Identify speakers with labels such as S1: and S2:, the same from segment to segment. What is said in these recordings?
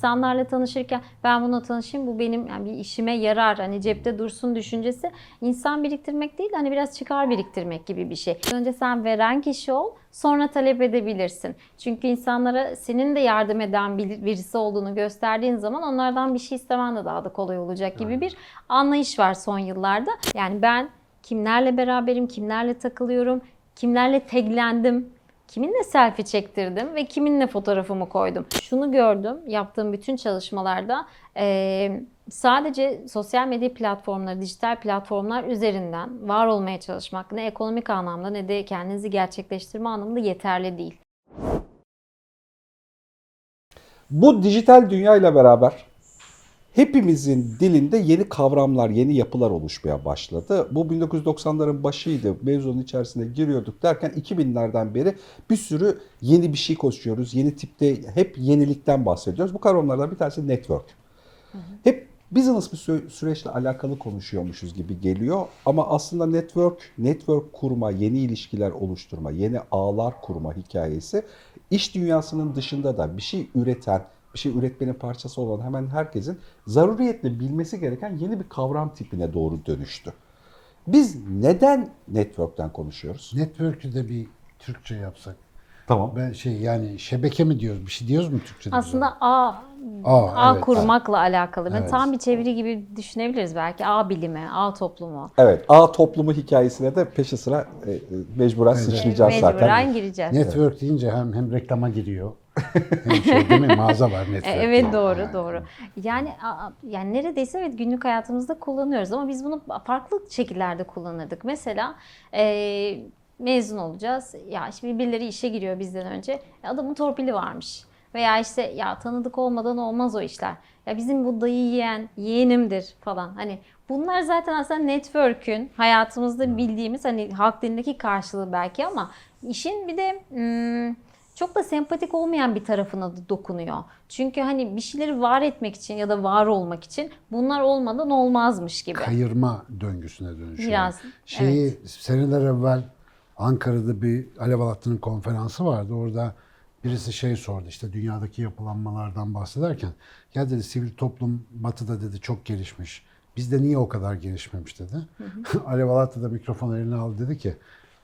S1: insanlarla tanışırken ben bununla tanışayım bu benim yani bir işime yarar hani cepte dursun düşüncesi insan biriktirmek değil de hani biraz çıkar biriktirmek gibi bir şey. Önce sen veren kişi ol sonra talep edebilirsin. Çünkü insanlara senin de yardım eden bir- birisi olduğunu gösterdiğin zaman onlardan bir şey istemen de daha da kolay olacak gibi bir anlayış var son yıllarda. Yani ben kimlerle beraberim, kimlerle takılıyorum, kimlerle taglendim, kiminle selfie çektirdim ve kiminle fotoğrafımı koydum. Şunu gördüm yaptığım bütün çalışmalarda eee, sadece sosyal medya platformları, dijital platformlar üzerinden var olmaya çalışmak ne ekonomik anlamda ne de kendinizi gerçekleştirme anlamında yeterli değil.
S2: Bu dijital dünya ile beraber hepimizin dilinde yeni kavramlar, yeni yapılar oluşmaya başladı. Bu 1990'ların başıydı. Mevzunun içerisine giriyorduk derken 2000'lerden beri bir sürü yeni bir şey koşuyoruz. Yeni tipte hep yenilikten bahsediyoruz. Bu kavramlardan bir tanesi network. Hep business bir sü- süreçle alakalı konuşuyormuşuz gibi geliyor ama aslında network, network kurma, yeni ilişkiler oluşturma, yeni ağlar kurma hikayesi iş dünyasının dışında da bir şey üreten, bir şey üretmenin parçası olan hemen herkesin zaruriyetle bilmesi gereken yeni bir kavram tipine doğru dönüştü. Biz neden network'ten konuşuyoruz?
S3: Network'ü de bir Türkçe yapsak.
S2: Tamam.
S3: Ben şey yani şebeke mi diyoruz? Bir şey diyoruz mu Türkçe'de?
S1: Aslında ağ,
S3: Ağ,
S1: ağ
S3: evet.
S1: kurmakla alakalı. Ben
S3: Evet.
S1: tam bir çeviri gibi düşünebiliriz belki. Ağ bilimi, ağ toplumu.
S2: Evet, ağ toplumu hikayesine de peşi sıra e, e, mecburen sıçrayacağız zaten.
S1: Mecburen gireceğiz.
S3: Network deyince hem hem reklama giriyor. şey değil mi? Mağaza var
S1: E,
S3: network.
S1: Evet
S3: diye.
S1: doğru
S3: Yani.
S1: doğru. Yani yani neredeyse evet günlük hayatımızda kullanıyoruz ama biz bunu farklı şekillerde kullanırdık. Mesela e, mezun olacağız. Ya işte birileri işe giriyor bizden önce. E, Adamın torpili varmış. Veya işte ya tanıdık olmadan olmaz o işler. Ya bizim bu dayı yiyen yeğenimdir falan. Hani bunlar zaten aslında network'ün hayatımızda bildiğimiz hani halk dilindeki karşılığı belki ama işin bir de hmm, çok da sempatik olmayan bir tarafına da dokunuyor. Çünkü hani bir şeyleri var etmek için ya da var olmak için bunlar olmadan olmazmış gibi.
S3: Kayırma döngüsüne dönüşüyor.
S1: Biraz,
S3: Şeyi seneler evvel Ankara'da bir Alev Alattı'nın konferansı vardı. Orada birisi şey sordu işte dünyadaki yapılanmalardan bahsederken ya dedi sivil toplum batıda dedi çok gelişmiş. Bizde niye o kadar gelişmemiş dedi. Alev Alatı da mikrofon eline aldı dedi ki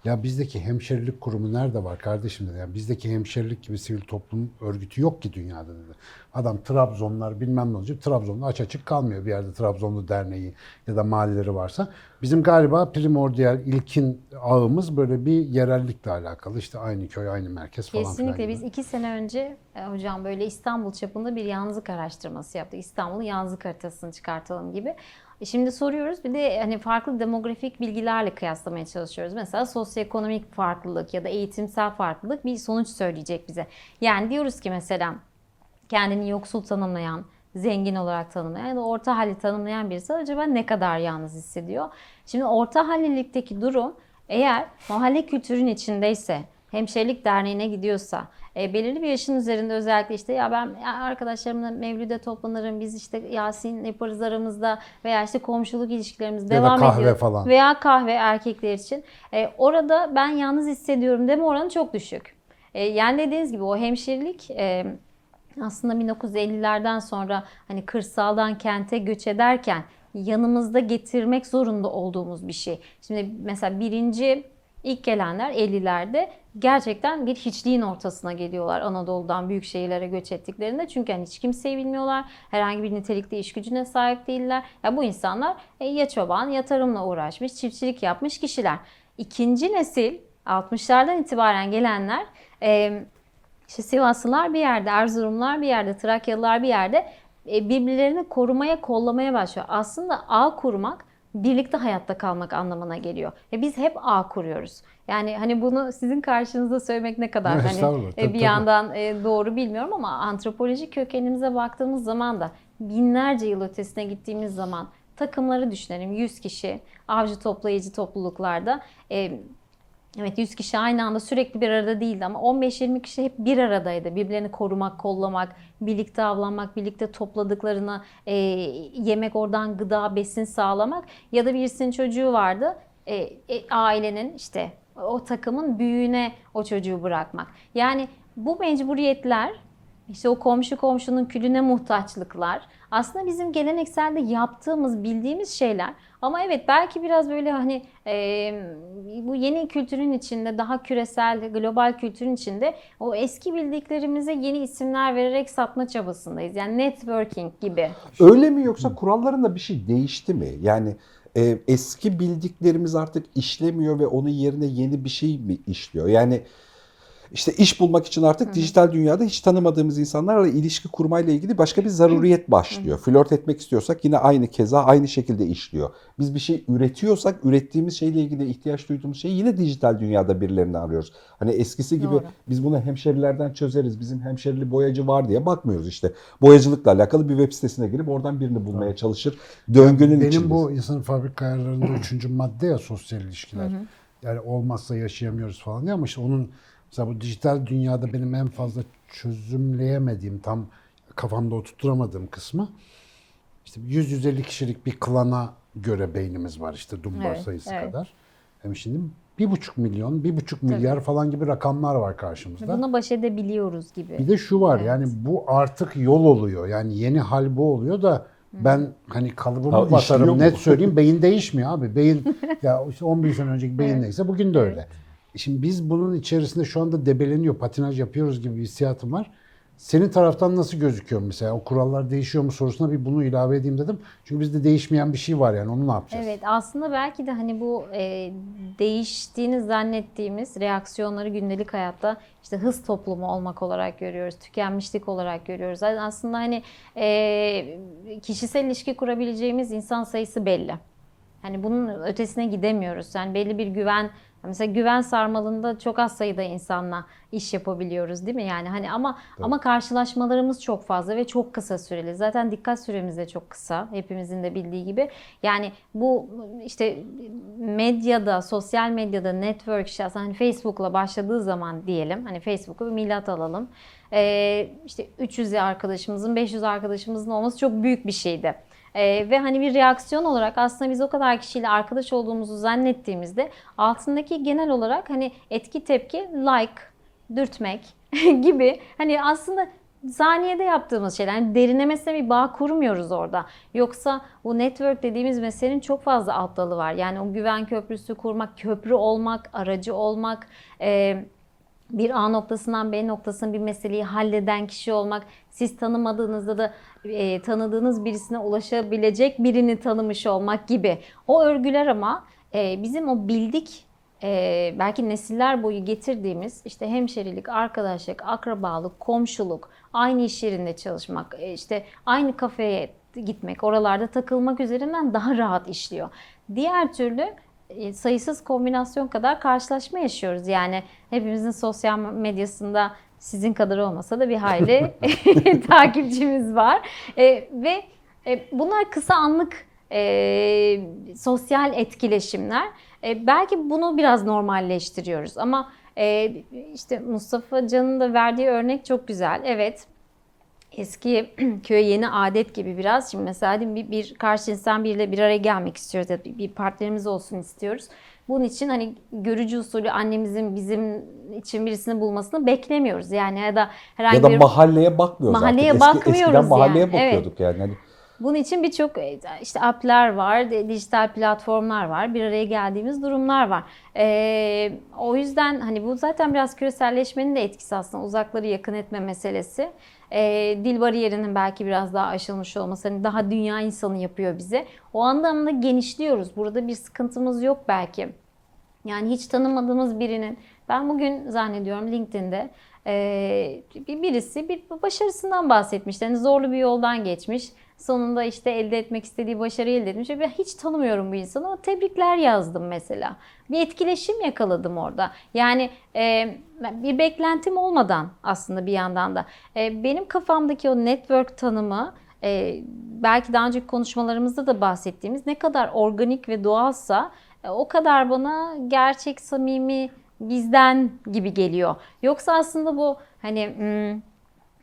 S3: ya bizdeki hemşerilik kurumu nerede var kardeşim dedi. Yani bizdeki hemşerilik gibi sivil toplum örgütü yok ki dünyada dedi. Adam Trabzonlar bilmem ne olacak. Trabzon'da aç açık kalmıyor bir yerde Trabzonlu derneği ya da mahalleleri varsa. Bizim galiba primordial ilkin ağımız böyle bir yerellikle alakalı. İşte aynı köy, aynı merkez falan filan
S1: Kesinlikle
S3: gibi.
S1: biz iki sene önce e, hocam böyle İstanbul çapında bir yalnızlık araştırması yaptık. İstanbul'un yalnızlık haritasını çıkartalım gibi. E Şimdi soruyoruz bir de hani farklı demografik bilgilerle kıyaslamaya çalışıyoruz. Mesela sosyoekonomik farklılık ya da eğitimsel farklılık bir sonuç söyleyecek bize. Yani diyoruz ki mesela kendini yoksul tanımlayan, zengin olarak tanımlayan ya da orta halli tanımlayan birisi acaba ne kadar yalnız hissediyor? Şimdi orta hallilikteki durum eğer mahalle kültürün içindeyse, hemşirelik derneğine gidiyorsa, e, belirli bir yaşın üzerinde özellikle işte ya ben ya arkadaşlarımla mevlüde toplanırım, biz işte Yasin yaparız aramızda veya işte komşuluk ilişkilerimiz
S3: da
S1: devam
S3: kahve
S1: ediyor.
S3: falan.
S1: Veya kahve erkekler için. E, orada ben yalnız hissediyorum deme oranı çok düşük. E, yani dediğiniz gibi o hemşirelik e, aslında 1950'lerden sonra hani kırsaldan kente göç ederken yanımızda getirmek zorunda olduğumuz bir şey. Şimdi mesela birinci ilk gelenler 50'lerde gerçekten bir hiçliğin ortasına geliyorlar Anadolu'dan büyük şehirlere göç ettiklerinde. Çünkü hani hiç kimseyi bilmiyorlar. Herhangi bir nitelikli iş gücüne sahip değiller. Ya bu insanlar e, ya çoban ya tarımla uğraşmış, çiftçilik yapmış kişiler. İkinci nesil 60'lardan itibaren gelenler e, işte Sivaslılar bir yerde, Erzurumlar bir yerde, Trakyalılar bir yerde e, birbirlerini korumaya, kollamaya başlıyor. Aslında ağ kurmak birlikte hayatta kalmak anlamına geliyor. Ve biz hep ağ kuruyoruz. Yani hani bunu sizin karşınızda söylemek ne kadar
S3: Evet,
S1: hani e,
S3: tabii,
S1: bir
S3: tabii.
S1: yandan e, doğru bilmiyorum ama antropolojik kökenimize baktığımız zaman da binlerce yıl ötesine gittiğimiz zaman takımları düşünelim. 100 kişi avcı toplayıcı topluluklarda e, Evet 100 kişi aynı anda sürekli bir arada değildi ama 15-20 kişi hep bir aradaydı. Birbirlerini korumak, kollamak, birlikte avlanmak, birlikte topladıklarını e, yemek oradan gıda, besin sağlamak ya da birisinin çocuğu vardı. E, e, ailenin işte o takımın büyüğüne o çocuğu bırakmak. Yani bu mecburiyetler İşte o komşu komşunun külüne muhtaçlıklar. Aslında bizim gelenekselde yaptığımız, bildiğimiz şeyler. Ama evet belki biraz böyle hani e, bu yeni kültürün içinde, daha küresel, global kültürün içinde o eski bildiklerimize yeni isimler vererek satma çabasındayız. Yani networking gibi.
S2: Öyle mi yoksa kurallarında bir şey değişti mi? Yani e, eski bildiklerimiz artık işlemiyor ve onun yerine yeni bir şey mi işliyor? Yani işte iş bulmak için artık dijital dünyada hiç tanımadığımız insanlarla ilişki kurmayla ilgili başka bir zaruriyet başlıyor. Flört etmek istiyorsak yine aynı keza aynı şekilde işliyor. Biz bir şey üretiyorsak ürettiğimiz şeyle ilgili ihtiyaç duyduğumuz şeyi yine dijital dünyada birilerini arıyoruz. Hani eskisi gibi
S1: Doğru.
S2: biz bunu hemşerilerden çözeriz. Bizim hemşerili boyacı var diye bakmıyoruz işte. Boyacılıkla alakalı bir web sitesine girip oradan birini bulmaya çalışır. Döngünün
S3: Benim
S2: içindeyiz.
S3: bu insan fabrika ayarlarında üçüncü madde ya sosyal ilişkiler. Yani olmazsa yaşayamıyoruz falan diye ama işte onun mesela bu dijital dünyada benim en fazla çözümleyemediğim tam kafamda oturtturamadığım kısmı işte 100-150 kişilik bir klana göre beynimiz var işte dumbar
S1: Evet,
S3: sayısı
S1: evet.
S3: kadar. Hem şimdi bir buçuk milyon, bir buçuk milyar falan gibi rakamlar var karşımızda.
S1: Buna baş edebiliyoruz gibi.
S3: Bir de şu var
S1: Evet.
S3: yani bu artık yol oluyor. Yani yeni hal bu oluyor da ben hani kalıbımı
S2: Ha,
S3: basarım
S2: mu?
S3: net söyleyeyim beyin değişmiyor abi. Beyin ya işte 11 sene önceki beyin neyse bugün de öyle. Şimdi biz bunun içerisinde şu anda debeleniyor, patinaj yapıyoruz gibi bir hissiyatım var. Senin taraftan nasıl gözüküyor mesela? O kurallar değişiyor mu sorusuna bir bunu ilave edeyim dedim. Çünkü bizde değişmeyen bir şey var yani onu ne yapacağız?
S1: Evet aslında belki de hani bu e, değiştiğini zannettiğimiz reaksiyonları gündelik hayatta işte hız toplumu olmak olarak görüyoruz, tükenmişlik olarak görüyoruz. Aslında hani e, kişisel ilişki kurabileceğimiz insan sayısı belli. Hani bunun ötesine gidemiyoruz. Yani belli bir güven Mesela güven sarmalında çok az sayıda insanla iş yapabiliyoruz değil mi? Yani hani ama ama karşılaşmalarımız çok fazla ve çok kısa süreli. Zaten dikkat süremiz de çok kısa. Hepimizin de bildiği gibi. Yani bu işte medyada, sosyal medyada network işte aslında hani Facebook'la başladığı zaman diyelim. Hani Facebook'u bir milat alalım. Ee, işte 300 arkadaşımızın, 500 arkadaşımızın olması çok büyük bir şeydi. Ee, ve hani bir reaksiyon olarak aslında biz o kadar kişiyle arkadaş olduğumuzu zannettiğimizde altındaki genel olarak hani etki tepki like, dürtmek gibi hani aslında saniyede yaptığımız şeyler. Yani derinlemesine bir bağ kurmuyoruz orada. Yoksa bu network dediğimiz meselenin çok fazla alt dalı var. Yani o güven köprüsü kurmak, köprü olmak, aracı olmak, e, bir A noktasından B noktasına bir meseleyi halleden kişi olmak, siz tanımadığınızda da e, tanıdığınız birisine ulaşabilecek birini tanımış olmak gibi. O örgüler ama e, bizim o bildik e, belki nesiller boyu getirdiğimiz işte hemşerilik, arkadaşlık, akrabalık, komşuluk, aynı iş yerinde çalışmak, e, işte aynı kafeye gitmek, oralarda takılmak üzerinden daha rahat işliyor. Diğer türlü sayısız kombinasyon kadar karşılaşma yaşıyoruz. Yani hepimizin sosyal medyasında sizin kadar olmasa da bir hayli takipçimiz var. E, ve e, bunlar kısa anlık e, sosyal etkileşimler. E, belki bunu biraz normalleştiriyoruz ama e, işte Mustafa Can'ın da verdiği örnek çok güzel. Evet eski köye yeni adet gibi biraz. Şimdi mesela bir, bir karşı insan biriyle bir araya gelmek istiyoruz ya bir, bir partnerimiz olsun istiyoruz. Bunun için hani görücü usulü annemizin bizim için birisini bulmasını beklemiyoruz. Yani ya da herhangi
S2: Ya da
S1: bir
S2: mahalleye bakmıyoruz
S1: Mahalleye
S2: artık. Eski,
S1: bakmıyoruz
S2: eskiden mahalleye
S1: yani, evet.
S2: bakıyorduk yani. Hani
S1: bunun için birçok e, işte app'ler var, dijital platformlar var, bir araya geldiğimiz durumlar var. Ee, o yüzden hani bu zaten biraz küreselleşmenin de etkisi aslında uzakları yakın etme meselesi. Ee, dil bariyerinin belki biraz daha aşılmış olması, hani daha dünya insanı yapıyor bize. O anlamda genişliyoruz. Burada bir sıkıntımız yok belki. Yani hiç tanımadığımız birinin, ben bugün zannediyorum LinkedIn'de e, bir birisi bir başarısından bahsetmiş. Yani zorlu bir yoldan geçmiş. Sonunda işte elde etmek istediği başarıyı elde etmiş. Ben hiç tanımıyorum bu insanı ama tebrikler yazdım mesela. Bir etkileşim yakaladım orada. Yani e, bir beklentim olmadan aslında bir yandan da. E, benim kafamdaki o network tanımı e, belki daha önceki konuşmalarımızda da bahsettiğimiz ne kadar organik ve doğalsa e, o kadar bana gerçek, samimi, bizden gibi geliyor. Yoksa aslında bu hani hmm,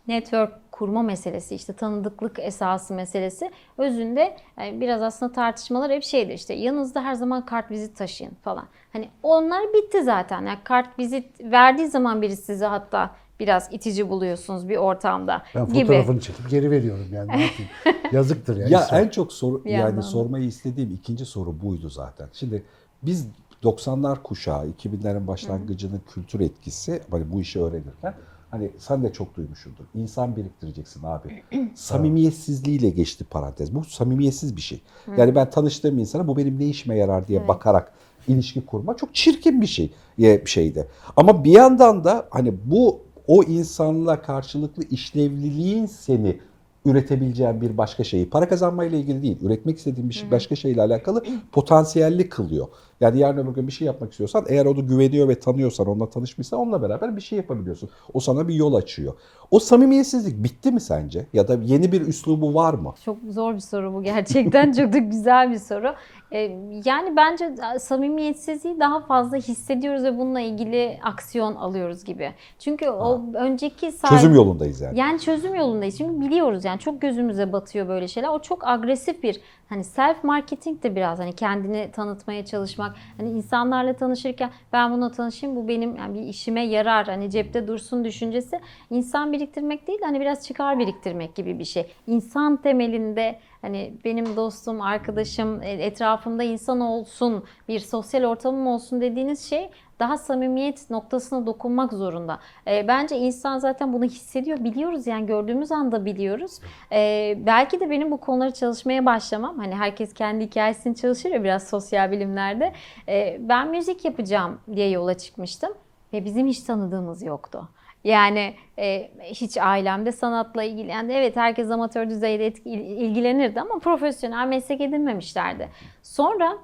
S1: network kurma meselesi, işte tanıdıklık esası meselesi özünde yani biraz aslında tartışmalar hep şeydir işte yanınızda her zaman kart vizit taşıyın falan. Hani onlar bitti zaten. Yani kart vizit verdiği zaman biri size hatta biraz itici buluyorsunuz bir ortamda
S3: Ben
S1: gibi.
S3: fotoğrafını çekip geri veriyorum yani. Ne? Yazıktır yani.
S2: Ya en çok soru
S1: Bir
S2: yani
S1: yandan da.
S2: sormayı istediğim ikinci soru buydu zaten. Şimdi biz 90'lar kuşağı, 2000'lerin başlangıcının kültür etkisi hani bu işi öğrenirken hani sen de çok duymuşsundur. İnsan biriktireceksin abi. Samimiyetsizliğiyle geçti parantez. Bu samimiyetsiz bir şey. Yani ben tanıştığım insana bu benim ne işime yarar diye bakarak ilişki kurma çok çirkin bir şey bir şeydi. Ama bir yandan da hani bu o insanla karşılıklı işlevliliğin seni üretebileceğin bir başka şeyi para kazanmayla ilgili değil, üretmek istediğin bir şey, başka şeyle alakalı potansiyelli kılıyor. Yani yarın öbür gün bir şey yapmak istiyorsan eğer onu güveniyor ve tanıyorsan, onunla tanışmışsan onunla beraber bir şey yapabiliyorsun. O sana bir yol açıyor. O samimiyetsizlik bitti mi sence? Ya da yeni bir üslubu var mı?
S1: Çok zor bir soru bu gerçekten. Çok da güzel bir soru. Ee, yani bence samimiyetsizliği daha fazla hissediyoruz ve bununla ilgili aksiyon alıyoruz gibi. Çünkü o önceki sahip...
S2: Çözüm yolundayız yani.
S1: Yani çözüm yolundayız. Çünkü biliyoruz yani çok gözümüze batıyor böyle şeyler. O çok agresif bir hani self marketing de biraz hani kendini tanıtmaya çalışmak. Hani insanlarla tanışırken ben bununla tanışayım bu benim yani bir işime yarar. Hani cepte dursun düşüncesi. İnsan biriktirmek değil hani biraz çıkar biriktirmek gibi bir şey. İnsan temelinde hani benim dostum, arkadaşım, e, etrafımda insan olsun, bir sosyal ortamım olsun dediğiniz şey daha samimiyet noktasına dokunmak zorunda. E, bence insan zaten bunu hissediyor, biliyoruz yani gördüğümüz anda biliyoruz. E, belki de benim bu konuları çalışmaya başlamam, hani herkes kendi hikayesini çalışır ya biraz sosyal bilimlerde. E, ben müzik yapacağım diye yola çıkmıştım ve bizim hiç tanıdığımız yoktu. Yani e, hiç ailemde sanatla ilgilendi. Evet herkes amatör düzeyde etki- ilgilenirdi ama profesyonel meslek edinmemişlerdi. Sonra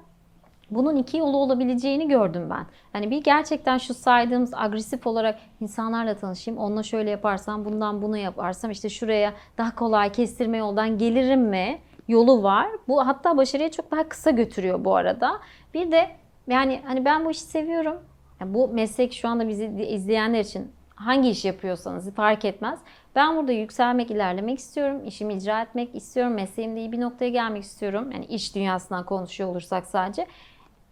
S1: bunun iki yolu olabileceğini gördüm ben. Yani bir gerçekten şu saydığımız agresif olarak insanlarla tanışayım. Onunla şöyle yaparsam, bundan bunu yaparsam işte şuraya daha kolay kestirme yoldan gelirim mi yolu var. Bu hatta başarıya çok daha kısa götürüyor bu arada. Bir de yani hani ben bu işi seviyorum. Yani bu meslek şu anda bizi izleyenler için hangi iş yapıyorsanız fark etmez. Ben burada yükselmek, ilerlemek istiyorum. İşimi icra etmek istiyorum. Mesleğimde iyi bir noktaya gelmek istiyorum. Yani iş dünyasından konuşuyor olursak sadece.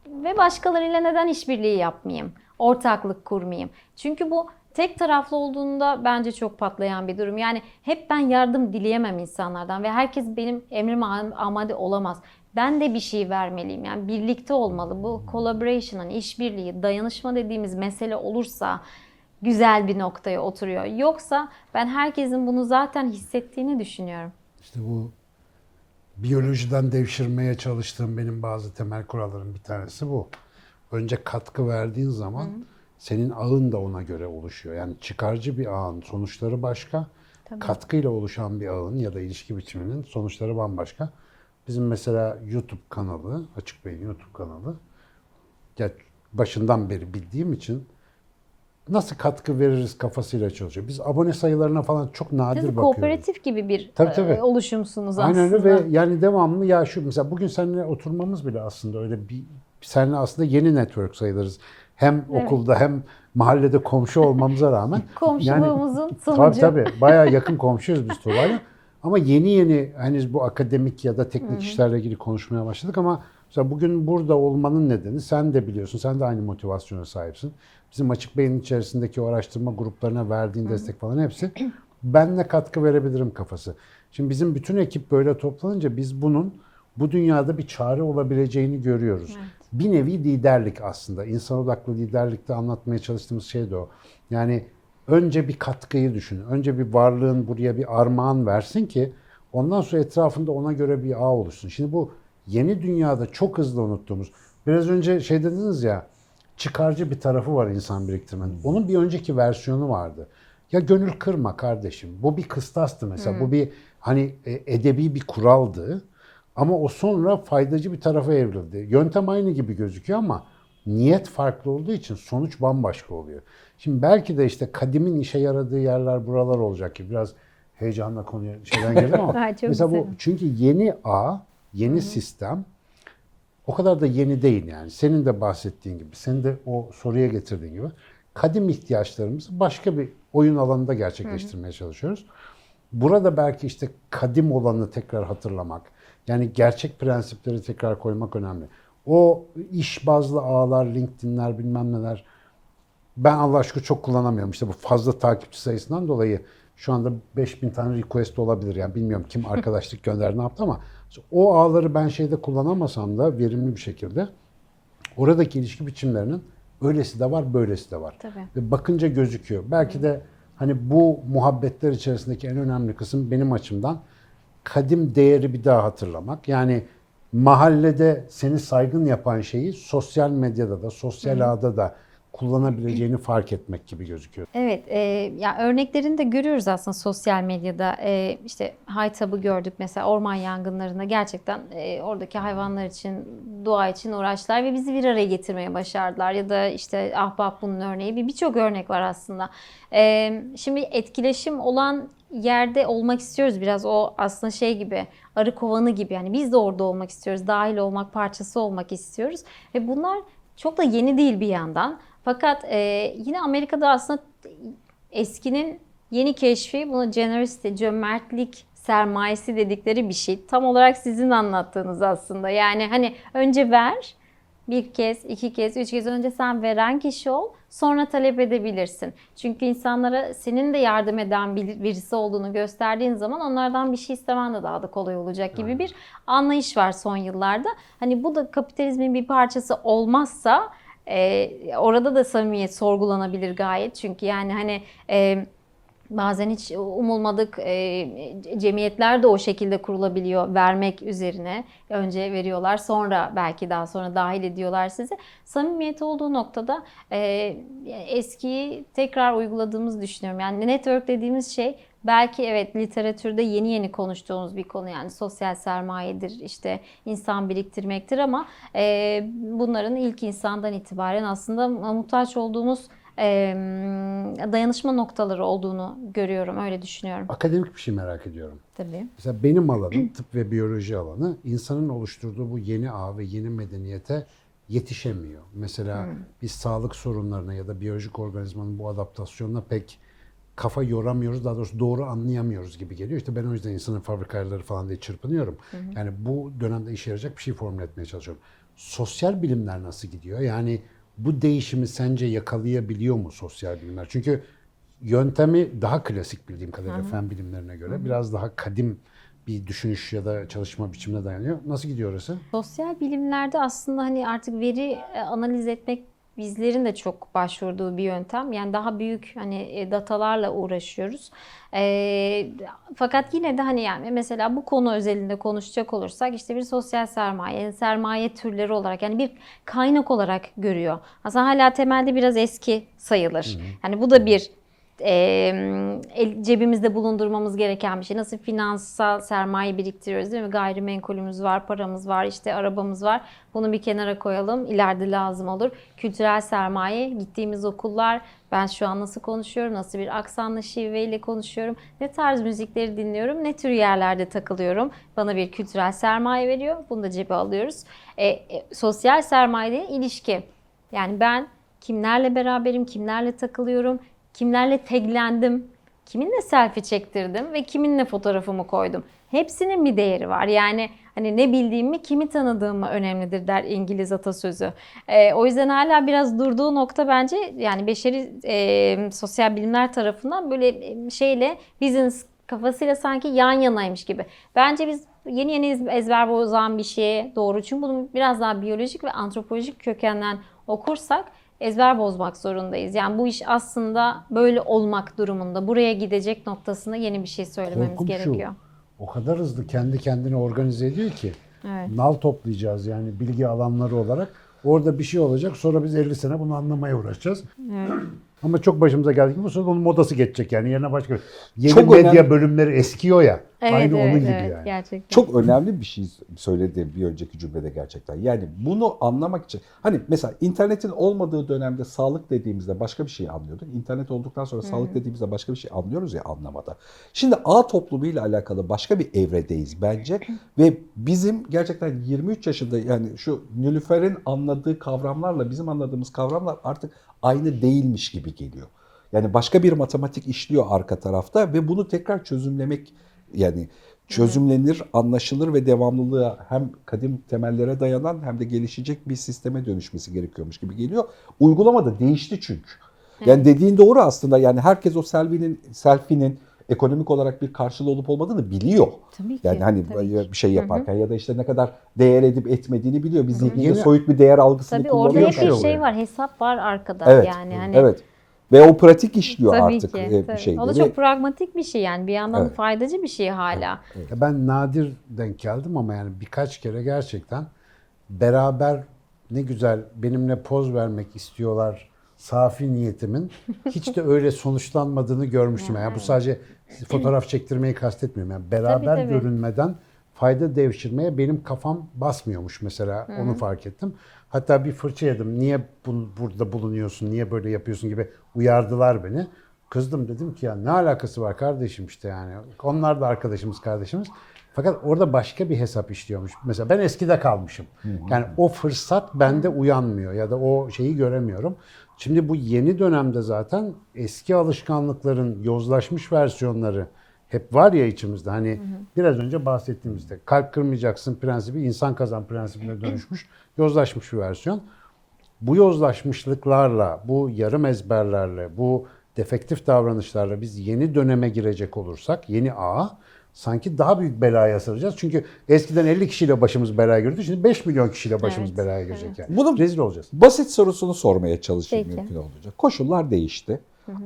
S1: Ve başkalarıyla neden işbirliği yapmayayım? Ortaklık kurmayayım? Çünkü bu tek taraflı olduğunda bence çok patlayan bir durum. Yani hep ben yardım dileyemem insanlardan ve herkes benim emrime amade olamaz. Ben de bir şey vermeliyim. Yani birlikte olmalı. Bu collaboration, işbirliği, dayanışma dediğimiz mesele olursa güzel bir noktaya oturuyor. Yoksa ben herkesin bunu zaten hissettiğini düşünüyorum.
S3: İşte bu biyolojiden devşirmeye çalıştığım benim bazı temel kurallarım bir tanesi bu. Önce katkı verdiğin zaman senin ağın da ona göre oluşuyor. Yani çıkarcı bir ağın sonuçları başka. Katkıyla oluşan bir ağın ya da ilişki biçiminin sonuçları bambaşka. Bizim mesela YouTube kanalı, Açık Bey'in YouTube kanalı ya başından beri bildiğim için nasıl katkı veririz kafasıyla çalışıyor. Biz abone sayılarına falan çok nadir
S1: Siz
S3: bakıyoruz.
S1: kooperatif gibi bir
S3: Tabii, tabii.
S1: e, oluşumsunuz aslında.
S3: Aynen öyle ve yani devamlı ya şu mesela bugün seninle oturmamız bile aslında öyle bir seninle aslında yeni network sayılırız. Hem
S1: Evet.
S3: okulda hem mahallede komşu olmamıza rağmen.
S1: Komşuluğumuzun
S3: Tabii
S1: sonucu.
S3: tabii bayağı yakın komşuyuz biz Tuğba'yla. Ama yeni yeni hani bu akademik ya da teknik işlerle ilgili konuşmaya başladık ama mesela bugün burada olmanın nedeni sen de biliyorsun. Sen de aynı motivasyona sahipsin. Bizim Açık Bey'in içerisindeki o araştırma gruplarına verdiğin destek falan hepsi ben ne katkı verebilirim kafası. Şimdi bizim bütün ekip böyle toplanınca biz bunun bu dünyada bir çare olabileceğini görüyoruz. Bir nevi liderlik aslında. İnsan odaklı liderlikte anlatmaya çalıştığımız şey de o. Yani önce bir katkıyı düşün. Önce bir varlığın buraya bir armağan versin ki ondan sonra etrafında ona göre bir ağ oluşsun. Şimdi bu yeni dünyada çok hızlı unuttuğumuz. Biraz önce şey dediniz ya çıkarcı bir tarafı var insan biriktirmenin. Onun bir önceki versiyonu vardı. Ya gönül kırma kardeşim. Bu bir kıstastı mesela. Bu bir hani e, edebi bir kuraldı. Ama o sonra faydacı bir tarafa evrildi. Yöntem aynı gibi gözüküyor ama niyet farklı olduğu için sonuç bambaşka oluyor. Şimdi belki de işte kadimin işe yaradığı yerler buralar olacak ki biraz heyecanla konuya şeyden geldim ama mesela bu çünkü yeni ağ, yeni sistem o kadar da yeni değil yani. Senin de bahsettiğin gibi, senin de o soruya getirdiğin gibi kadim ihtiyaçlarımızı başka bir oyun alanında gerçekleştirmeye çalışıyoruz. Burada belki işte kadim olanı tekrar hatırlamak, yani gerçek prensipleri tekrar koymak önemli. O iş bazlı ağlar, LinkedIn'ler bilmem neler Ben Allah aşkına çok kullanamıyorum. İşte bu fazla takipçi sayısından dolayı şu anda 5000 tane request olabilir. Yani bilmiyorum kim arkadaşlık gönderdi ne yaptı ama o ağları ben şeyde kullanamasam da verimli bir şekilde oradaki ilişki biçimlerinin öylesi de var, böylesi de var.
S1: Tabii.
S3: Ve bakınca gözüküyor. Belki de hani bu muhabbetler içerisindeki en önemli kısım benim açımdan kadim değeri bir daha hatırlamak. Yani mahallede seni saygın yapan şeyi sosyal medyada da, sosyal ağda da kullanabileceğini fark etmek gibi gözüküyor.
S1: Evet, e, ya örneklerini de görüyoruz aslında sosyal medyada. E, işte Haytab'ı gördük mesela orman yangınlarında gerçekten e, oradaki hayvanlar için, doğa için uğraştılar ve bizi bir araya getirmeye başardılar. Ya da işte Ahbap bunun örneği, bir birçok örnek var aslında. E, şimdi etkileşim olan yerde olmak istiyoruz biraz o aslında şey gibi arı kovanı gibi yani biz de orada olmak istiyoruz dahil olmak parçası olmak istiyoruz ve bunlar çok da yeni değil bir yandan fakat e, yine Amerika'da aslında eskinin yeni keşfi buna generosity, cömertlik sermayesi dedikleri bir şey. Tam olarak sizin anlattığınız aslında. Yani hani önce ver, bir kez, iki kez, üç kez önce sen veren kişi ol, sonra talep edebilirsin. Çünkü insanlara senin de yardım eden bir- birisi olduğunu gösterdiğin zaman onlardan bir şey istemen de daha da kolay olacak gibi bir anlayış var son yıllarda. Hani bu da kapitalizmin bir parçası olmazsa e, orada da samimiyet sorgulanabilir gayet. Çünkü yani hani e, bazen hiç umulmadık e, cemiyetler de o şekilde kurulabiliyor vermek üzerine. Önce veriyorlar sonra belki daha sonra dahil ediyorlar sizi. Samimiyet olduğu noktada e, eskiyi tekrar uyguladığımızı düşünüyorum. Yani network dediğimiz şey belki evet literatürde yeni yeni konuştuğumuz bir konu yani sosyal sermayedir işte insan biriktirmektir ama e, bunların ilk insandan itibaren aslında muhtaç olduğumuz dayanışma noktaları olduğunu görüyorum öyle düşünüyorum.
S3: Akademik bir şey merak ediyorum.
S1: Tabii.
S3: Mesela benim alanım tıp ve biyoloji alanı insanın oluşturduğu bu yeni ağ ve yeni medeniyete yetişemiyor. Mesela biz sağlık sorunlarına ya da biyolojik organizmanın bu adaptasyonuna pek kafa yoramıyoruz. Daha doğrusu doğru anlayamıyoruz gibi geliyor. İşte ben o yüzden insanın fabrika ayarları falan diye çırpınıyorum. Yani bu dönemde işe yarayacak bir şey formüle etmeye çalışıyorum. Sosyal bilimler nasıl gidiyor? Yani bu değişimi sence yakalayabiliyor mu sosyal bilimler? Çünkü yöntemi daha klasik bildiğim kadarıyla fen bilimlerine göre. Biraz daha kadim bir düşünüş ya da çalışma biçimine dayanıyor. Nasıl gidiyor orası?
S1: Sosyal bilimlerde aslında hani artık veri e, analiz etmek bizlerin de çok başvurduğu bir yöntem. Yani daha büyük hani e, datalarla uğraşıyoruz. E, fakat yine de hani yani mesela bu konu özelinde konuşacak olursak işte bir sosyal sermaye, yani sermaye türleri olarak yani bir kaynak olarak görüyor. Aslında hala temelde biraz eski sayılır. Yani bu da bir e, cebimizde bulundurmamız gereken bir şey. Nasıl finansal sermaye biriktiriyoruz değil mi? Gayrimenkulümüz var, paramız var, işte arabamız var. Bunu bir kenara koyalım. İleride lazım olur. Kültürel sermaye, gittiğimiz okullar, ben şu an nasıl konuşuyorum, nasıl bir aksanlı şiveyle konuşuyorum, ne tarz müzikleri dinliyorum, ne tür yerlerde takılıyorum. Bana bir kültürel sermaye veriyor. Bunu da cebe alıyoruz. E, e, sosyal sermaye ilişki. Yani ben kimlerle beraberim, kimlerle takılıyorum, kimlerle taglendim, kiminle selfie çektirdim ve kiminle fotoğrafımı koydum. Hepsinin bir değeri var. Yani hani ne bildiğimi, kimi tanıdığımı önemlidir der İngiliz atasözü. Ee, o yüzden hala biraz durduğu nokta bence yani beşeri e, sosyal bilimler tarafından böyle e, şeyle business kafasıyla sanki yan yanaymış gibi. Bence biz yeni yeni ez- ezber bozan bir şeye doğru. Çünkü bunu biraz daha biyolojik ve antropolojik kökenden okursak ezber bozmak zorundayız. Yani bu iş aslında böyle olmak durumunda. Buraya gidecek noktasında yeni bir şey söylememiz
S3: Korkum
S1: gerekiyor.
S3: şu. O kadar hızlı kendi kendini organize ediyor ki.
S1: Evet.
S3: Nal toplayacağız yani bilgi alanları olarak. Orada bir şey olacak. Sonra biz 50 sene bunu anlamaya uğraşacağız. Ama çok başımıza geldi ki bu sırada onun modası geçecek yani. Yerine başka yeni
S2: Çok
S3: medya
S2: önemli.
S3: bölümleri eskiyor ya.
S1: Evet,
S3: Aynı
S1: evet,
S3: onun gibi
S1: evet,
S3: yani.
S1: Gerçekten.
S2: Çok önemli bir şey söyledi bir önceki cümlede gerçekten. Yani bunu anlamak için hani mesela internetin olmadığı dönemde sağlık dediğimizde başka bir şey anlıyorduk. İnternet olduktan sonra sağlık dediğimizde başka bir şey anlıyoruz ya anlamada. Şimdi ağ toplumuyla alakalı başka bir evredeyiz bence ve bizim gerçekten 23 yaşında yani şu Nilüfer'in anladığı kavramlarla bizim anladığımız kavramlar artık aynı değilmiş gibi geliyor. Yani başka bir matematik işliyor arka tarafta ve bunu tekrar çözümlemek yani çözümlenir, anlaşılır ve devamlılığa hem kadim temellere dayanan hem de gelişecek bir sisteme dönüşmesi gerekiyormuş gibi geliyor. Uygulamada değişti çünkü. Yani dediğin doğru aslında. Yani herkes o selfie'nin selfie'nin ekonomik olarak bir karşılığı olup olmadığını biliyor.
S1: Tabii ki,
S2: Yani hani
S1: tabii
S2: bir şey yaparken ya da işte ne kadar değer edip etmediğini biliyor. Bir zihninde soyut bir değer algısını
S1: Tabii orada
S2: kullanıyor.
S1: hep bir
S3: oluyor.
S1: şey var, hesap var arkada
S2: Evet.
S1: yani. Hani,
S2: Evet. Ve o pratik işliyor
S1: Tabii
S2: artık
S1: ki.
S2: e,
S1: tabii.
S2: şeyleri.
S1: O da çok pragmatik bir şey yani. Bir yandan
S2: Evet.
S1: faydacı bir şey hala.
S3: Ya Ben nadir denk geldim ama yani birkaç kere gerçekten beraber ne güzel benimle poz vermek istiyorlar safi niyetimin hiç de öyle sonuçlanmadığını görmüştüm. Yani bu sadece fotoğraf çektirmeyi kastetmiyorum. Yani beraber
S1: tabii.
S3: görünmeden fayda devşirmeye benim kafam basmıyormuş mesela onu fark ettim. Hatta bir fırça yedim. Niye bu- burada bulunuyorsun? Niye böyle yapıyorsun gibi uyardılar beni. Kızdım dedim ki ya ne alakası var kardeşim işte yani. Onlar da arkadaşımız kardeşimiz. Fakat orada başka bir hesap işliyormuş. Mesela ben eskide kalmışım. Yani o fırsat bende uyanmıyor ya da o şeyi göremiyorum. Şimdi bu yeni dönemde zaten eski alışkanlıkların yozlaşmış versiyonları hep var ya içimizde. Hani biraz önce bahsettiğimizde kalp kırmayacaksın prensibi insan kazan prensibine dönüşmüş, yozlaşmış bir versiyon bu yozlaşmışlıklarla, bu yarım ezberlerle, bu defektif davranışlarla biz yeni döneme girecek olursak, yeni ağa sanki daha büyük belaya saracağız. Çünkü eskiden 50 kişiyle başımız belaya girdi. Şimdi 5 milyon kişiyle başımız
S1: Evet,
S3: belaya girecek yani.
S2: Bunu-
S3: Rezil olacağız.
S2: Basit sorusunu sormaya çalışayım
S1: Peki.
S2: mümkün olacak. Koşullar değişti.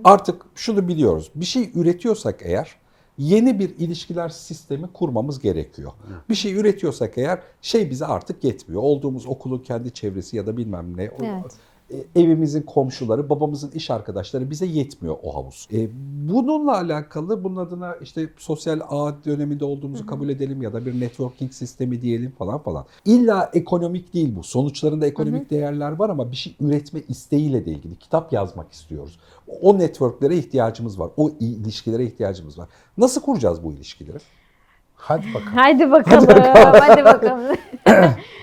S2: Artık şunu biliyoruz. Bir şey üretiyorsak eğer yeni bir ilişkiler sistemi kurmamız gerekiyor. Bir şey üretiyorsak eğer şey bize artık yetmiyor. Olduğumuz okulun kendi çevresi ya da bilmem ne.
S1: Evet.
S2: E, Evimizin komşuları, babamızın iş arkadaşları bize yetmiyor o havuz. E, bununla alakalı bunun adına işte sosyal ağ döneminde olduğumuzu kabul edelim ya da bir networking sistemi diyelim falan falan. İlla ekonomik değil bu. Sonuçlarında ekonomik değerler var ama bir şey üretme isteğiyle de ilgili. Kitap yazmak istiyoruz. O networklere ihtiyacımız var. O ilişkilere ihtiyacımız var. Nasıl kuracağız bu ilişkileri?
S3: Hadi bakalım.
S1: Haydi bakalım. Hadi bakalım.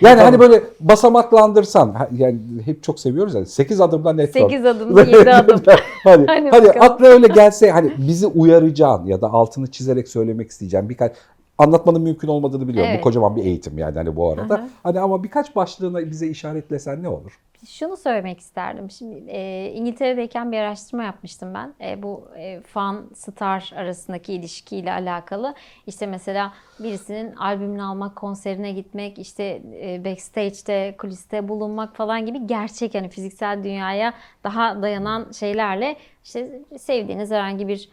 S2: Yani hani böyle basamaklandırsan, yani hep çok seviyoruz ya 8 adımda network.
S1: 8 adım, 7 adım.
S2: hani,
S1: Hadi
S2: hani
S1: bakalım.
S2: aklına öyle gelse hani bizi uyaracağın ya da altını çizerek söylemek isteyeceğin birkaç anlatmanın mümkün olmadığını biliyorum.
S1: Evet.
S2: Bu kocaman bir eğitim yani hani bu arada.
S1: Aha.
S2: Hani ama birkaç başlığına bize işaretlesen ne olur?
S1: Şunu söylemek isterdim. Şimdi e, İngiltere'deyken bir araştırma yapmıştım ben. E, bu e, fan star arasındaki ilişkiyle alakalı. İşte mesela birisinin albümünü almak, konserine gitmek, işte e, backstage'de, kuliste bulunmak falan gibi gerçek yani fiziksel dünyaya daha dayanan şeylerle işte sevdiğiniz herhangi bir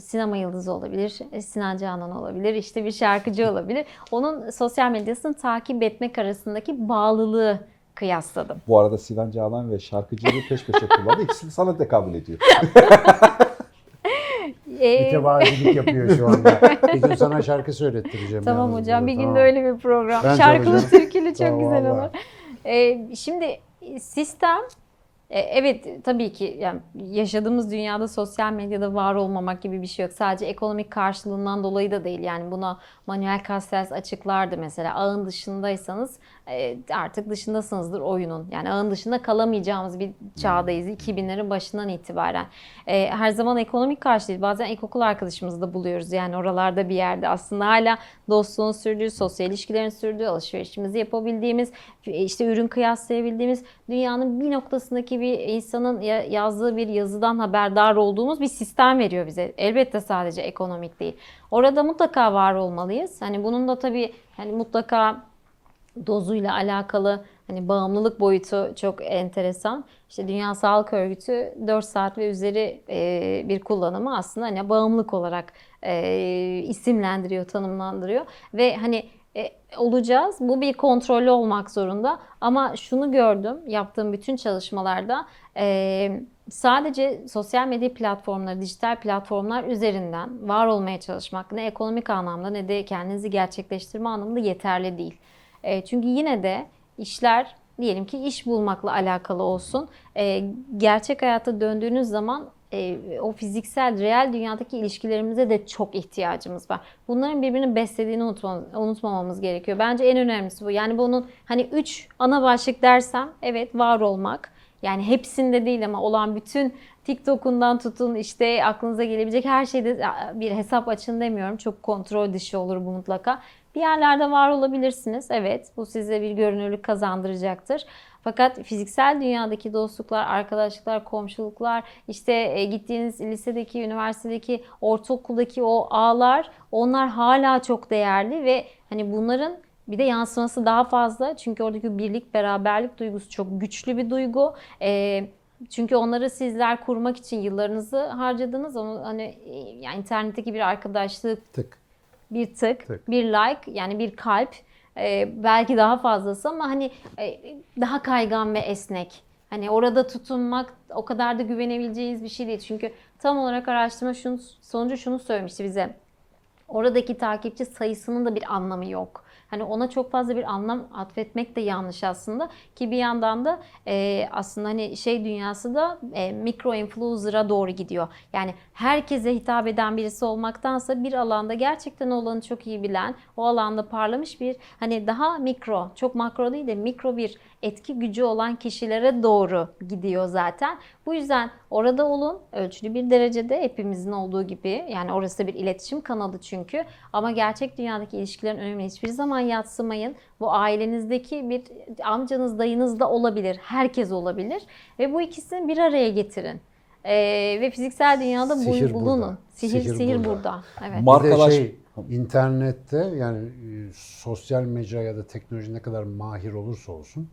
S1: sinema yıldızı olabilir, e, Sinan Canan olabilir, işte bir şarkıcı olabilir. Onun sosyal medyasını takip etmek arasındaki bağlılığı kıyasladım.
S2: Bu arada Sinan Canan ve şarkıcılığı peş peşe kullandı. İkisini sana tekabül ediyor.
S1: Ee,
S3: Mütevazilik yapıyor şu anda. Bir gün sana şarkı söylettireceğim.
S1: Tamam hocam
S3: burada,
S1: bir gün
S3: tamam.
S1: de öyle bir program.
S3: Ben
S1: Şarkılı
S3: çalacağım.
S1: türkülü çok
S3: Tamam,
S1: güzel olur. Ee, şimdi sistem e, evet tabii ki yani yaşadığımız dünyada sosyal medyada var olmamak gibi bir şey yok. Sadece ekonomik karşılığından dolayı da değil. Yani buna Manuel Castells açıklardı mesela. Ağın dışındaysanız e, artık dışındasınızdır oyunun. Yani ağın dışında kalamayacağımız bir çağdayız. 2000'lerin başından itibaren. E, her zaman ekonomik karşı değil. Bazen ilkokul arkadaşımızı da buluyoruz. Yani oralarda bir yerde aslında hala dostluğun sürdüğü, sosyal ilişkilerin sürdüğü, alışverişimizi yapabildiğimiz, işte ürün kıyaslayabildiğimiz dünyanın bir noktasındaki bir insanın ya- yazdığı bir yazıdan haberdar olduğumuz bir sistem veriyor bize. Elbette sadece ekonomik değil. Orada mutlaka var olmalıyız. Hani bunun da tabii hani mutlaka dozuyla alakalı hani bağımlılık boyutu çok enteresan. İşte Dünya Sağlık Örgütü 4 saat ve üzeri e, bir kullanımı aslında hani bağımlılık olarak e, isimlendiriyor, tanımlandırıyor ve hani e, olacağız. Bu bir kontrollü olmak zorunda. Ama şunu gördüm yaptığım bütün çalışmalarda e, sadece sosyal medya platformları, dijital platformlar üzerinden var olmaya çalışmak ne ekonomik anlamda ne de kendinizi gerçekleştirme anlamında yeterli değil. E, çünkü yine de işler diyelim ki iş bulmakla alakalı olsun. E, gerçek hayata döndüğünüz zaman e, o fiziksel, reel dünyadaki ilişkilerimize de çok ihtiyacımız var. Bunların birbirini beslediğini unutma, unutmamamız gerekiyor. Bence en önemlisi bu. Yani bunun hani üç ana başlık dersem evet var olmak. Yani hepsinde değil ama olan bütün TikTok'undan tutun işte aklınıza gelebilecek her şeyde bir hesap açın demiyorum. Çok kontrol dışı olur bu mutlaka. Bir yerlerde var olabilirsiniz. Evet, bu size bir görünürlük kazandıracaktır. Fakat fiziksel dünyadaki dostluklar, arkadaşlıklar, komşuluklar, işte e, gittiğiniz lisedeki, üniversitedeki, ortaokuldaki o ağlar, onlar hala çok değerli ve hani bunların bir de yansıması daha fazla. Çünkü oradaki birlik, beraberlik duygusu çok güçlü bir duygu. Ee, çünkü onları sizler kurmak için yıllarınızı harcadınız. Onu hani yani internetteki bir arkadaşlık,
S3: Tık.
S1: Bir tık,
S3: Tık.
S1: bir like yani bir kalp e, belki daha fazlası ama hani e, daha kaygan ve esnek. Hani orada tutunmak o kadar da güvenebileceğiniz bir şey değil. Çünkü tam olarak araştırma şunu, sonucu şunu söylemişti bize. Oradaki takipçi sayısının da bir anlamı yok. Hani ona çok fazla bir anlam atfetmek de yanlış aslında ki bir yandan da e, aslında hani şey dünyası da e, mikro influencer'a doğru gidiyor. Yani herkese hitap eden birisi olmaktansa bir alanda gerçekten olanı çok iyi bilen, o alanda parlamış bir hani daha mikro, çok makro değil de mikro bir etki gücü olan kişilere doğru gidiyor zaten. Bu yüzden orada olun ölçülü bir derecede hepimizin olduğu gibi yani orası da bir iletişim kanalı çünkü ama gerçek dünyadaki ilişkilerin önemini hiçbir zaman yatsımayın. Bu ailenizdeki bir amcanız dayınız da olabilir herkes olabilir ve bu ikisini bir araya getirin. Ee, ve fiziksel dünyada
S3: Sihir
S1: bulunun.
S3: burada.
S1: Sihir, sihir,
S3: Sihir
S1: burada.
S3: burada.
S1: Evet.
S2: Markalaş-
S3: şey, internette yani e, sosyal mecra ya da teknoloji ne kadar mahir olursa olsun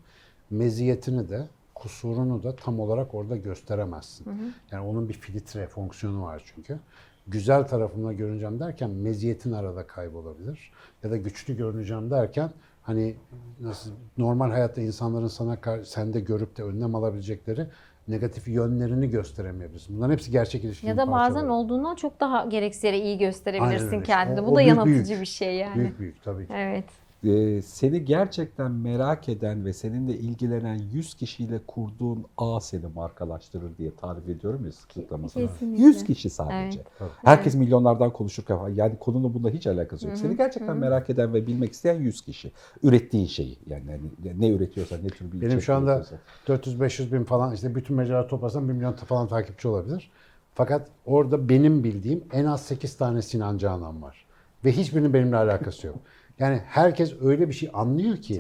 S3: meziyetini de kusurunu da tam olarak orada gösteremezsin. Yani onun bir filtre fonksiyonu var çünkü. Güzel tarafımla görüneceğim derken meziyetin arada kaybolabilir. Ya da güçlü görüneceğim derken hani nasıl normal hayatta insanların sana sende görüp de önlem alabilecekleri negatif yönlerini gösteremeyebilirsin. Bunların hepsi gerçek ilişkinin
S1: Ya da bazen
S3: parçaları.
S1: olduğundan çok daha gereksiz yere iyi gösterebilirsin kendini. Bu
S3: o
S1: da yanıltıcı
S3: büyük.
S1: bir şey yani.
S3: Büyük büyük tabii ki.
S1: Evet.
S2: Ee, seni gerçekten merak eden ve seninle ilgilenen 100 kişiyle kurduğun ağ seni markalaştırır diye tarif ediyorum ya sıklıkla mesela.
S1: Kesinlikle.
S2: 100 kişi sadece.
S1: Evet.
S2: Herkes milyonlardan konuşurken yani konunun bununla hiç alakası yok. Seni gerçekten merak eden ve bilmek isteyen 100 kişi. Ürettiğin şeyi yani hani ne üretiyorsan ne tür bir
S3: Benim şu anda
S2: üretiyorsan.
S3: 400-500 bin falan işte bütün mecraları toplasam 1 milyon falan takipçi olabilir. Fakat orada benim bildiğim en az 8 tane Sinan Canan var. Ve hiçbirinin benimle alakası yok. Yani herkes öyle bir şey anlıyor ki.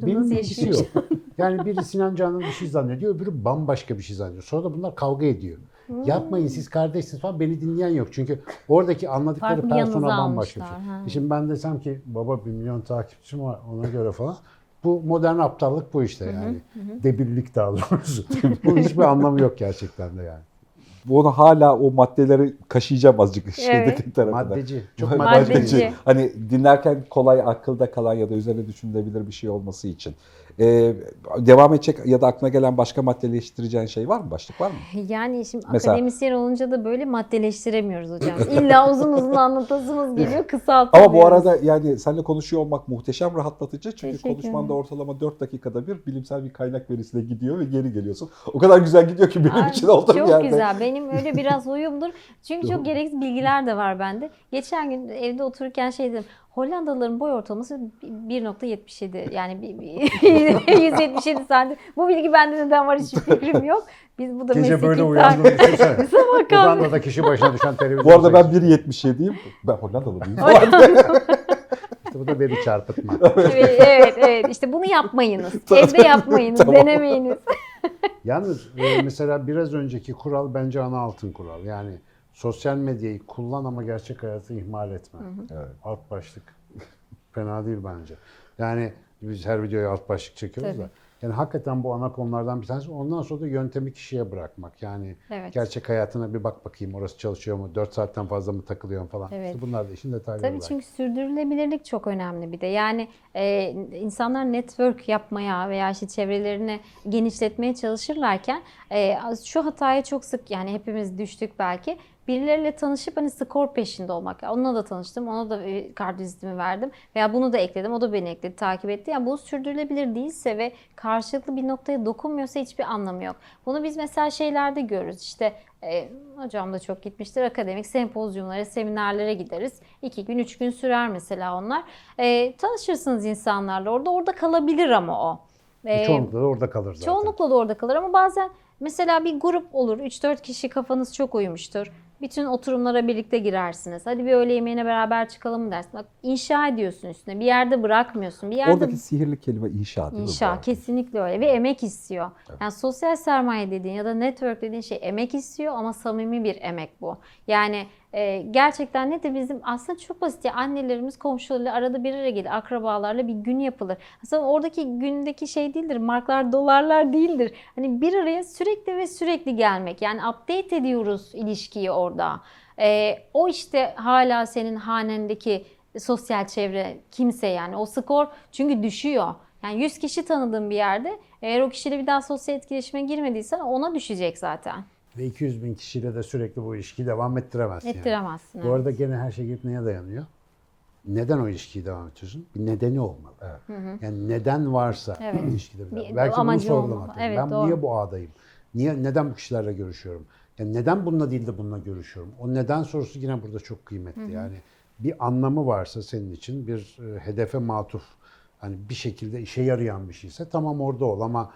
S1: Tüm
S3: ilgisi
S1: yaşıyor.
S3: yok. Yani biri Sinan Canan'ın bir şey zannediyor, öbürü bambaşka bir şey zannediyor. Sonra da bunlar kavga ediyor.
S1: Hmm.
S3: Yapmayın siz kardeşsiniz falan beni dinleyen yok. Çünkü oradaki anladıkları
S1: Farklı
S3: persona bambaşka bir şey. E Şimdi ben desem ki baba bir milyon takipçim var ona göre falan. Bu modern aptallık bu işte yani. Debillik daha doğrusu. Bunun hiçbir anlamı yok gerçekten de yani.
S2: Bunu hala o maddeleri kaşıyacağım azıcık şeydeki tarafına.
S3: Maddeci. Çok
S1: Maddeci.
S3: maddeci.
S2: Hani dinlerken kolay akılda kalan ya da üzerine düşünülebilir bir şey olması için. Ee, devam edecek ya da aklına gelen başka maddeleştireceğin şey var mı? Başlık var mı?
S1: Yani şimdi
S2: Mesela-
S1: akademisyen olunca da böyle maddeleştiremiyoruz hocam. İlla uzun uzun anlatasımız geliyor, kısaltıyoruz.
S2: Ama bu arada yani seninle konuşuyor olmak muhteşem rahatlatıcı. Çünkü konuşmanda ortalama 4 dakikada bir bilimsel bir kaynak verisine gidiyor ve geri geliyorsun. O kadar güzel gidiyor ki benim
S1: Ay,
S2: için olduğum
S1: çok
S2: yerde.
S1: güzel. Benim öyle biraz huyumdur. Çünkü çok gereksiz bilgiler de var bende. Geçen gün evde otururken şey dedim. Hollandalıların boy ortalaması 1.77 yani bir- bir- 177 santim. Bu bilgi bende neden var hiçbir fikrim yok. Biz bu da
S3: Gece böyle
S1: kalk-
S3: Uganda'da kişi başına düşen televizyon.
S2: Bu arada ben
S3: sayısı.
S2: 1.77'yim. Ben Hollandalı mıyım?
S3: İşte bu da veri çarpıtma.
S1: evet, evet, evet. İşte bunu yapmayınız. Evde yapmayınız,
S2: Tamam.
S1: denemeyiniz.
S3: Yalnız e, mesela biraz önceki kural bence ana altın kural. Yani sosyal medyayı kullan ama gerçek hayatı ihmal etme.
S2: Evet.
S3: Alt başlık fena değil bence. Yani biz her videoya alt başlık çekiyoruz
S1: Tabii.
S3: da. Yani hakikaten bu ana konulardan bir tanesi. Ondan sonra da yöntemi kişiye bırakmak. Yani
S1: Evet.
S3: gerçek hayatına bir bak bakayım orası çalışıyor mu? 4 saatten fazla mı takılıyorsun falan.
S1: Evet.
S3: İşte bunlar da işin detayları.
S1: Tabii
S3: belki.
S1: çünkü sürdürülebilirlik çok önemli bir de. Yani e, insanlar network yapmaya veya işte çevrelerini genişletmeye çalışırlarken e, şu hataya çok sık yani hepimiz düştük belki. Birileriyle tanışıp hani skor peşinde olmak. Onunla da tanıştım, ona da e, kart vizitimi verdim veya bunu da ekledim, o da beni ekledi, takip etti. Yani bu sürdürülebilir değilse ve karşılıklı bir noktaya dokunmuyorsa hiçbir anlamı yok. Bunu biz mesela şeylerde görürüz. İşte e, hocam da çok gitmiştir. Akademik sempozyumlara, seminerlere gideriz. İki gün, üç gün sürer mesela onlar. E, tanışırsınız insanlarla orada. Orada kalabilir ama o. E,
S3: Çoğunlukla da orada kalır zaten.
S1: Çoğunlukla da orada kalır ama bazen mesela bir grup olur. 3-4 kişi kafanız çok uymuştur. Bütün oturumlara birlikte girersiniz. Hadi bir öğle yemeğine beraber çıkalım mı dersin. Bak inşa ediyorsun üstüne. Bir yerde bırakmıyorsun. Bir yerde
S2: Oradaki sihirli kelime inşa değil mi?
S1: İnşa
S2: bu?
S1: kesinlikle öyle ve emek istiyor. Yani sosyal sermaye dediğin ya da network dediğin şey emek istiyor ama samimi bir emek bu. Yani e, gerçekten ne de bizim aslında çok basit ya annelerimiz komşularıyla arada bir araya gelir akrabalarla bir gün yapılır. Aslında oradaki gündeki şey değildir marklar dolarlar değildir. Hani bir araya sürekli ve sürekli gelmek yani update ediyoruz ilişkiyi orada. E, o işte hala senin hanendeki sosyal çevre kimse yani o skor çünkü düşüyor. Yani 100 kişi tanıdığın bir yerde eğer o kişiyle bir daha sosyal etkileşime girmediysen ona düşecek zaten.
S3: Ve 200 bin kişiyle de sürekli bu ilişkiyi devam ettiremezsin. yani.
S1: Ettiremezsin.
S3: Bu
S1: evet.
S3: arada gene her şey gidip neye dayanıyor? Neden o ilişkiyi devam ediyorsun? Bir nedeni olmalı. Yani neden varsa
S1: Evet.
S3: ilişkide bir,
S1: Bir
S3: Belki bunu
S1: amacı
S3: sorgulamak
S1: olmalı. Evet,
S3: ben
S1: doğru.
S3: niye bu ağdayım? Niye, neden bu kişilerle görüşüyorum? Yani neden bununla değil de bununla görüşüyorum? O neden sorusu yine burada çok kıymetli. Yani bir anlamı varsa senin için bir e, hedefe matuf, hani bir şekilde işe yarayan bir şeyse tamam orada ol ama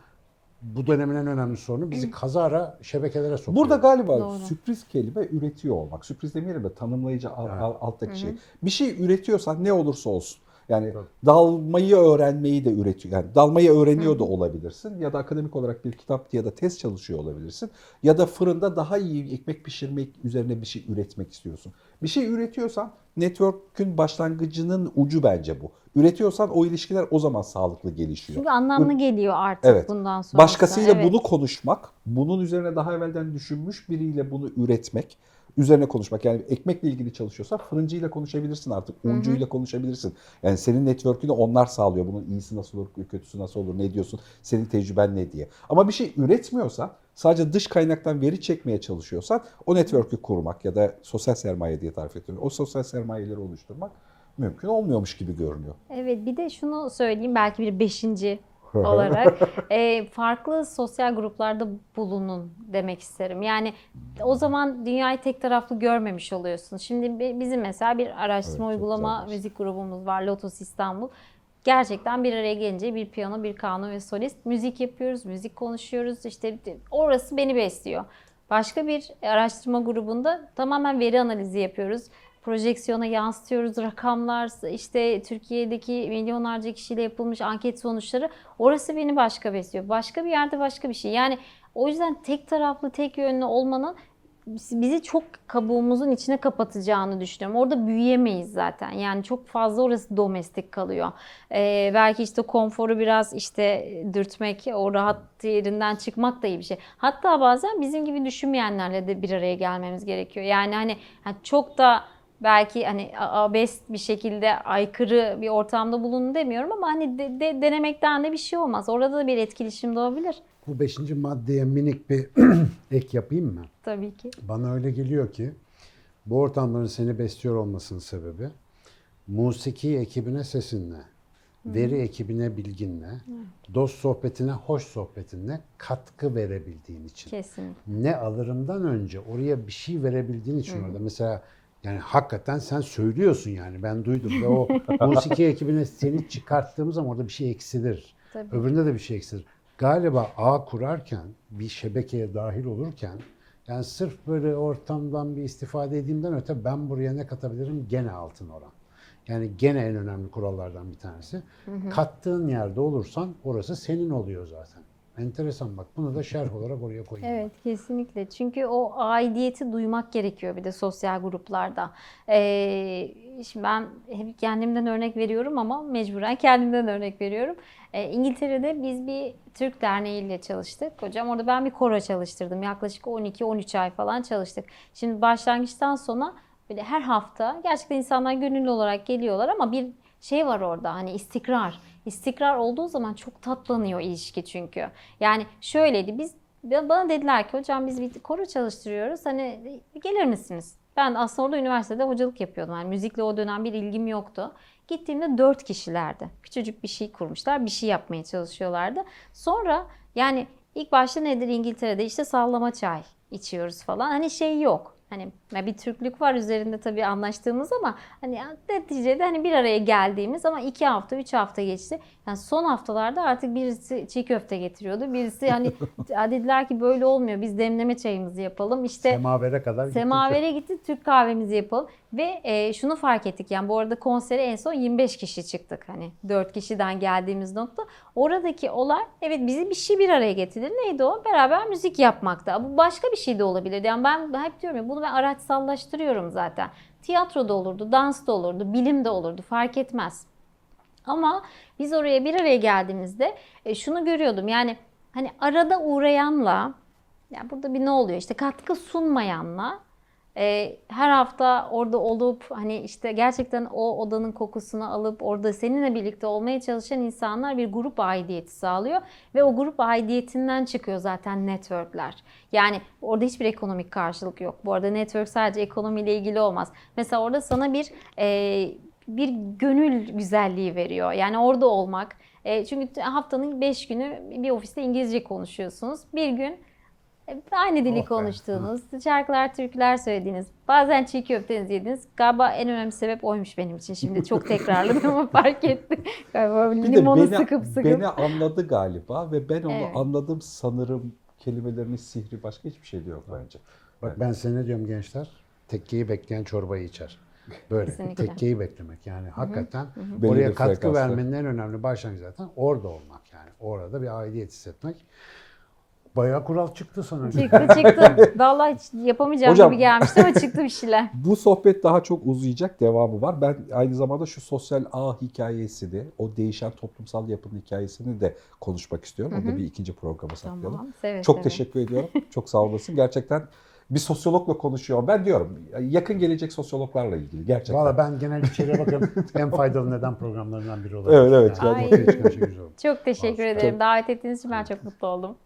S3: bu dönemin en önemli sorunu bizi kazara şebekelere sokuyor.
S2: Burada galiba
S1: Doğru.
S2: sürpriz kelime üretiyor olmak. Sürpriz demeyelim de tanımlayıcı al- alttaki şey. Bir şey üretiyorsan ne olursa olsun. Yani dalmayı öğrenmeyi de üretiyor. Yani dalmayı öğreniyor da olabilirsin ya da akademik olarak bir kitap ya da test çalışıyor olabilirsin. Ya da fırında daha iyi ekmek pişirmek üzerine bir şey üretmek istiyorsun. Bir şey üretiyorsan network'ün başlangıcının ucu bence bu. Üretiyorsan o ilişkiler o zaman sağlıklı gelişiyor.
S1: Çünkü anlamlı geliyor artık
S2: Evet.
S1: bundan sonra.
S2: Başkasıyla
S1: evet.
S2: bunu konuşmak, bunun üzerine daha evvelden düşünmüş biriyle bunu üretmek, üzerine konuşmak. Yani ekmekle ilgili çalışıyorsa fırıncıyla konuşabilirsin artık, uncuyla konuşabilirsin. Yani senin network'ünü onlar sağlıyor. Bunun iyisi nasıl olur, kötüsü nasıl olur, ne diyorsun, senin tecrüben ne diye. Ama bir şey üretmiyorsan, sadece dış kaynaktan veri çekmeye çalışıyorsan o network'ü kurmak ya da sosyal sermaye diye tarif ediyorum. O sosyal sermayeleri oluşturmak mümkün olmuyormuş gibi görünüyor.
S1: Evet bir de şunu söyleyeyim belki bir beşinci olarak e, farklı sosyal gruplarda bulunun demek isterim. Yani o zaman dünyayı tek taraflı görmemiş oluyorsun. Şimdi bi- bizim mesela bir araştırma
S2: Evet,
S1: uygulama
S2: güzelmiş.
S1: müzik grubumuz var Lotus İstanbul. Gerçekten bir araya gelince bir piyano, bir kanun ve solist müzik yapıyoruz, müzik konuşuyoruz. İşte orası beni besliyor. Başka bir araştırma grubunda tamamen veri analizi yapıyoruz. Projeksiyona yansıtıyoruz rakamlar, işte Türkiye'deki milyonlarca kişiyle yapılmış anket sonuçları. Orası beni başka besliyor. Başka bir yerde başka bir şey. Yani o yüzden tek taraflı, tek yönlü olmanın bizi çok kabuğumuzun içine kapatacağını düşünüyorum. Orada büyüyemeyiz zaten. Yani çok fazla orası domestik kalıyor. Ee, belki işte konforu biraz işte dürtmek, o rahat yerinden çıkmak da iyi bir şey. Hatta bazen bizim gibi düşünmeyenlerle de bir araya gelmemiz gerekiyor. Yani hani çok da belki hani a- abes bir şekilde aykırı bir ortamda bulunun demiyorum ama hani de- de- denemekten de bir şey olmaz. Orada da bir etkileşim doğabilir.
S3: Bu beşinci maddeye minik bir ek yapayım mı?
S1: Tabii ki.
S3: Bana öyle geliyor ki bu ortamların seni besliyor olmasının sebebi musiki ekibine sesinle, veri ekibine bilginle, dost sohbetine hoş sohbetinle katkı verebildiğin için.
S1: Kesin.
S3: Ne alırımdan önce oraya bir şey verebildiğin için orada mesela yani hakikaten sen söylüyorsun yani ben duydum ve o musiki ekibine seni çıkarttığımız zaman orada bir şey eksilir.
S1: Tabii.
S3: Öbüründe de bir şey eksilir. Galiba ağ kurarken bir şebekeye dahil olurken yani sırf böyle ortamdan bir istifade edeyimden öte ben buraya ne katabilirim gene altın oran. Yani gene en önemli kurallardan bir tanesi. Kattığın yerde olursan orası senin oluyor zaten. Enteresan bak bunu da şerh olarak oraya koyayım.
S1: Evet kesinlikle. Çünkü o aidiyeti duymak gerekiyor bir de sosyal gruplarda. Ee, şimdi ben hep kendimden örnek veriyorum ama mecburen kendimden örnek veriyorum. Ee, İngiltere'de biz bir Türk Derneği ile çalıştık. Hocam orada ben bir koro çalıştırdım. Yaklaşık 12-13 ay falan çalıştık. Şimdi başlangıçtan sonra böyle her hafta gerçekten insanlar gönüllü olarak geliyorlar ama bir şey var orada hani istikrar. İstikrar olduğu zaman çok tatlanıyor ilişki çünkü. Yani şöyleydi biz bana dediler ki hocam biz bir koro çalıştırıyoruz hani gelir misiniz? Ben aslında orada üniversitede hocalık yapıyordum. Yani müzikle o dönem bir ilgim yoktu. Gittiğimde dört kişilerdi. Küçücük bir şey kurmuşlar. Bir şey yapmaya çalışıyorlardı. Sonra yani ilk başta nedir İngiltere'de işte sallama çay içiyoruz falan. Hani şey yok. Hani Ya bir Türklük var üzerinde tabii anlaştığımız ama hani neticede hani bir araya geldiğimiz ama iki hafta, üç hafta geçti. Yani son haftalarda artık birisi çiğ köfte getiriyordu. Birisi hani "Ya dediler ki böyle olmuyor. Biz demleme çayımızı yapalım. İşte
S3: Semavere kadar.
S1: Semavere gitti Türk kahvemizi yapalım ve e, şunu fark ettik yani bu arada konsere en son 25 kişi çıktık hani 4 kişiden geldiğimiz nokta. Oradaki olay evet bizi bir şey bir araya getirdi. Neydi o? Beraber müzik yapmakta. Bu başka bir şey de olabilirdi. Yani ben hep diyorum ya bunu ben araçsallaştırıyorum zaten. Tiyatro da olurdu, dans da olurdu, bilim de olurdu fark etmez. Ama biz oraya bir araya geldiğimizde e, şunu görüyordum yani hani arada uğrayanla ya burada bir ne oluyor işte katkı sunmayanla e, her hafta orada olup hani işte gerçekten o odanın kokusunu alıp orada seninle birlikte olmaya çalışan insanlar bir grup aidiyeti sağlıyor ve o grup aidiyetinden çıkıyor zaten networkler. Yani orada hiçbir ekonomik karşılık yok. Bu arada network sadece ekonomiyle ilgili olmaz. Mesela orada sana bir e, bir gönül güzelliği veriyor. Yani orada olmak. E, çünkü haftanın 5 günü bir ofiste İngilizce konuşuyorsunuz. Bir gün aynı dili
S3: Oh be.
S1: konuştuğunuz, şarkılar, türküler söylediğiniz, bazen çiğ köftenizi yediniz. Galiba en önemli sebep oymuş benim için. Şimdi çok tekrarladım ama fark ettim. Galiba
S2: Bir
S1: limonu
S2: beni,
S1: sıkıp sıkıp.
S2: beni anladı galiba ve ben onu
S1: Evet.
S2: anladım sanırım kelimelerinin sihri başka hiçbir şey de yok bence.
S3: Bak ben size ne diyorum gençler? Tekkeyi bekleyen çorbayı içer. Böyle
S1: Kesinlikle.
S3: tekkeyi beklemek yani hakikaten
S2: Belli
S3: oraya katkı vermenin en önemli başlangıcı zaten orada olmak yani. Orada bir aidiyet hissetmek. Bayağı kural çıktı sana.
S1: Çıktı çıktı. Vallahi hiç yapamayacağım
S2: Hocam-
S1: gibi gelmişti ama çıktı bir şeyler.
S2: Bu sohbet daha çok uzayacak devamı var. Ben aynı zamanda şu sosyal ağ hikayesini, o değişen toplumsal yapının hikayesini de konuşmak istiyorum. Onu da bir ikinci programa saklayalım.
S1: Tamam. Seve
S2: Çok
S1: seve.
S2: teşekkür ediyorum. Çok sağ olasın. Gerçekten bir sosyologla konuşuyor. Ben diyorum yakın gelecek sosyologlarla ilgili gerçekten.
S3: Valla ben genel içeriye bakıyorum en faydalı neden programlarından biri olabilir.
S2: Evet, evet.
S3: Yani
S1: Ay. Çok teşekkür ederim. Davet ettiğiniz için ben çok mutlu oldum.